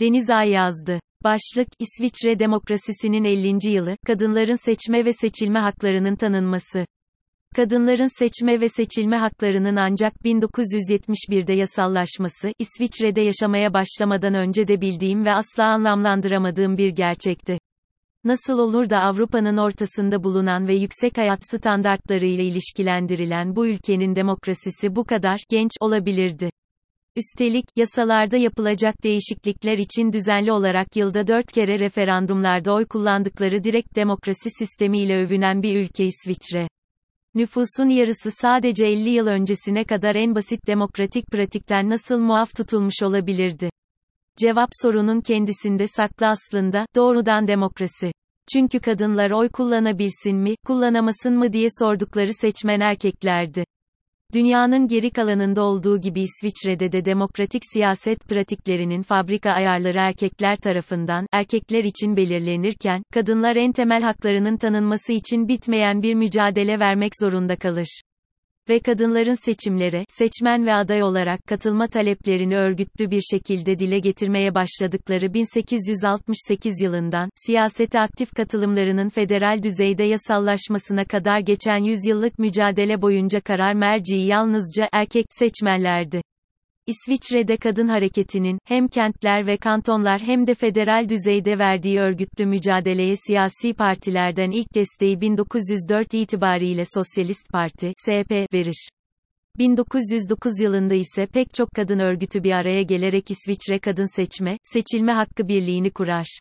Deniz Ay yazdı. Başlık, İsviçre demokrasisinin 50. yılı, kadınların seçme ve seçilme haklarının tanınması. Kadınların seçme ve seçilme haklarının ancak 1971'de yasallaşması, İsviçre'de yaşamaya başlamadan önce de bildiğim ve asla anlamlandıramadığım bir gerçekti. Nasıl olur da Avrupa'nın ortasında bulunan ve yüksek hayat standartlarıyla ilişkilendirilen bu ülkenin demokrasisi bu kadar genç olabilirdi? Üstelik, yasalarda yapılacak değişiklikler için düzenli olarak yılda dört kere referandumlarda oy kullandıkları direkt demokrasi sistemiyle övünen bir ülke İsviçre. Nüfusun yarısı sadece 50 yıl öncesine kadar en basit demokratik pratikten nasıl muaf tutulmuş olabilirdi? Cevap sorunun kendisinde saklı aslında, doğrudan demokrasi. Çünkü kadınlar oy kullanabilsin mi, kullanamasın mı diye sordukları seçmen erkeklerdi. Dünyanın geri kalanında olduğu gibi İsviçre'de de demokratik siyaset pratiklerinin fabrika ayarları erkekler tarafından, erkekler için belirlenirken, kadınlar en temel haklarının tanınması için bitmeyen bir mücadele vermek zorunda kalır ve kadınların seçimlere, seçmen ve aday olarak katılma taleplerini örgütlü bir şekilde dile getirmeye başladıkları 1868 yılından, siyasete aktif katılımlarının federal düzeyde yasallaşmasına kadar geçen yüzyıllık mücadele boyunca karar merciği yalnızca erkek seçmenlerdi. İsviçre'de kadın hareketinin, hem kentler ve kantonlar hem de federal düzeyde verdiği örgütlü mücadeleye siyasi partilerden ilk desteği 1904 itibariyle Sosyalist Parti, SP, verir. 1909 yılında ise pek çok kadın örgütü bir araya gelerek İsviçre Kadın Seçme, Seçilme Hakkı Birliği'ni kurar.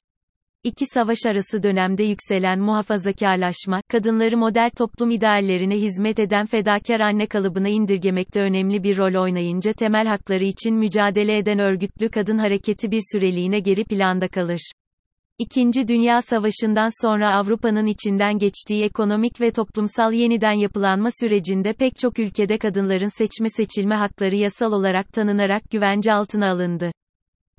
İki savaş arası dönemde yükselen muhafazakarlaşma, kadınları model toplum ideallerine hizmet eden fedakar anne kalıbına indirgemekte önemli bir rol oynayınca temel hakları için mücadele eden örgütlü kadın hareketi bir süreliğine geri planda kalır. İkinci Dünya Savaşı'ndan sonra Avrupa'nın içinden geçtiği ekonomik ve toplumsal yeniden yapılanma sürecinde pek çok ülkede kadınların seçme seçilme hakları yasal olarak tanınarak güvence altına alındı.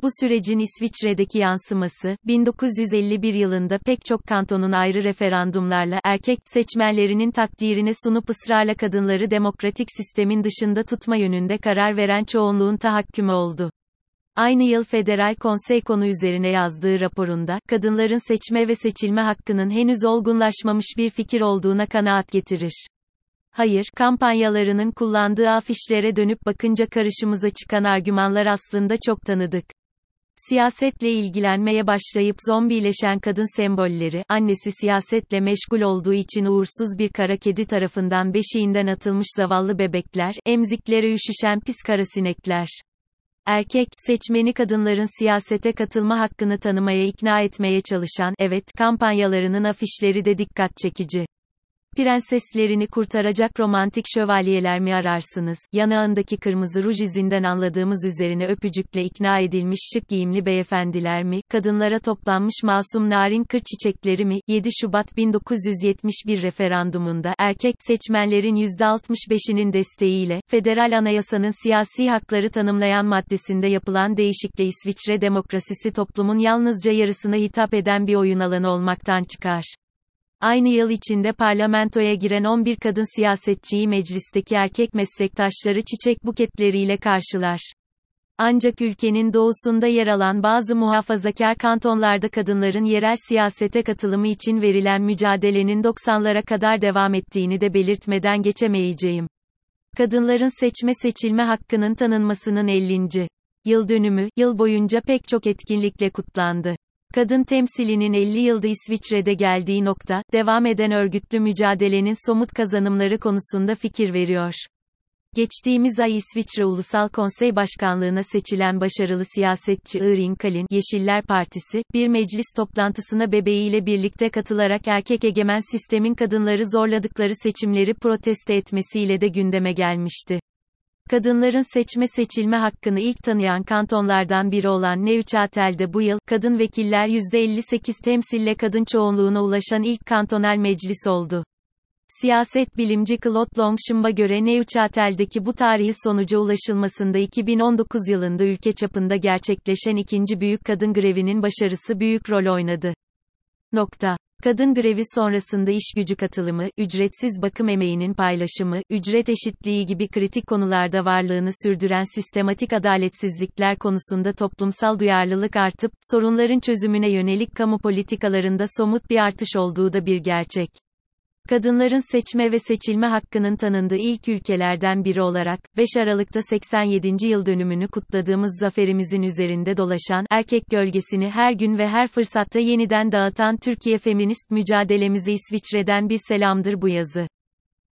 Bu sürecin İsviçre'deki yansıması, 1951 yılında pek çok kantonun ayrı referandumlarla erkek seçmenlerinin takdirine sunup ısrarla kadınları demokratik sistemin dışında tutma yönünde karar veren çoğunluğun tahakkümü oldu. Aynı yıl Federal Konsey konu üzerine yazdığı raporunda, kadınların seçme ve seçilme hakkının henüz olgunlaşmamış bir fikir olduğuna kanaat getirir. Hayır, kampanyalarının kullandığı afişlere dönüp bakınca karşımıza çıkan argümanlar aslında çok tanıdık. Siyasetle ilgilenmeye başlayıp zombileşen kadın sembolleri, annesi siyasetle meşgul olduğu için uğursuz bir kara kedi tarafından beşiğinden atılmış zavallı bebekler, emziklere üşüşen pis kara sinekler. Erkek, seçmeni kadınların siyasete katılma hakkını tanımaya ikna etmeye çalışan, evet, kampanyalarının afişleri de dikkat çekici. Prenseslerini kurtaracak romantik şövalyeler mi ararsınız? Yanağındaki kırmızı ruj izinden anladığımız üzerine öpücükle ikna edilmiş şık giyimli beyefendiler mi? Kadınlara toplanmış masum narin kır çiçekleri mi? 7 Şubat 1971 referandumunda erkek seçmenlerin %65'inin desteğiyle federal anayasanın siyasi hakları tanımlayan maddesinde yapılan değişikle İsviçre demokrasisi toplumun yalnızca yarısına hitap eden bir oyun alanı olmaktan çıkar. Aynı yıl içinde parlamentoya giren 11 kadın siyasetçiyi meclisteki erkek meslektaşları çiçek buketleriyle karşılar. Ancak ülkenin doğusunda yer alan bazı muhafazakar kantonlarda kadınların yerel siyasete katılımı için verilen mücadelenin 90'lara kadar devam ettiğini de belirtmeden geçemeyeceğim. Kadınların seçme seçilme hakkının tanınmasının 50. yıl dönümü, yıl boyunca pek çok etkinlikle kutlandı. Kadın temsilinin 50 yılda İsviçre'de geldiği nokta, devam eden örgütlü mücadelenin somut kazanımları konusunda fikir veriyor. Geçtiğimiz ay İsviçre Ulusal Konsey Başkanlığına seçilen başarılı siyasetçi Irene Kalin, Yeşiller Partisi, bir meclis toplantısına bebeğiyle birlikte katılarak erkek egemen sistemin kadınları zorladıkları seçimleri protesto etmesiyle de gündeme gelmişti. Kadınların seçme seçilme hakkını ilk tanıyan kantonlardan biri olan Neuchâtel'de bu yıl, kadın vekiller %58 temsille kadın çoğunluğuna ulaşan ilk kantonel meclis oldu. Siyaset bilimci Claude Longchamp'a göre Neuchâtel'deki bu tarihi sonuca ulaşılmasında 2019 yılında ülke çapında gerçekleşen ikinci büyük kadın grevinin başarısı büyük rol oynadı. Nokta. Kadın grevi sonrasında iş gücü katılımı, ücretsiz bakım emeğinin paylaşımı, ücret eşitliği gibi kritik konularda varlığını sürdüren sistematik adaletsizlikler konusunda toplumsal duyarlılık artıp, sorunların çözümüne yönelik kamu politikalarında somut bir artış olduğu da bir gerçek. Kadınların seçme ve seçilme hakkının tanındığı ilk ülkelerden biri olarak, 5 Aralık'ta 87. yıl dönümünü kutladığımız zaferimizin üzerinde dolaşan, erkek gölgesini her gün ve her fırsatta yeniden dağıtan Türkiye feminist mücadelemize İsviçre'den bir selamdır bu yazı.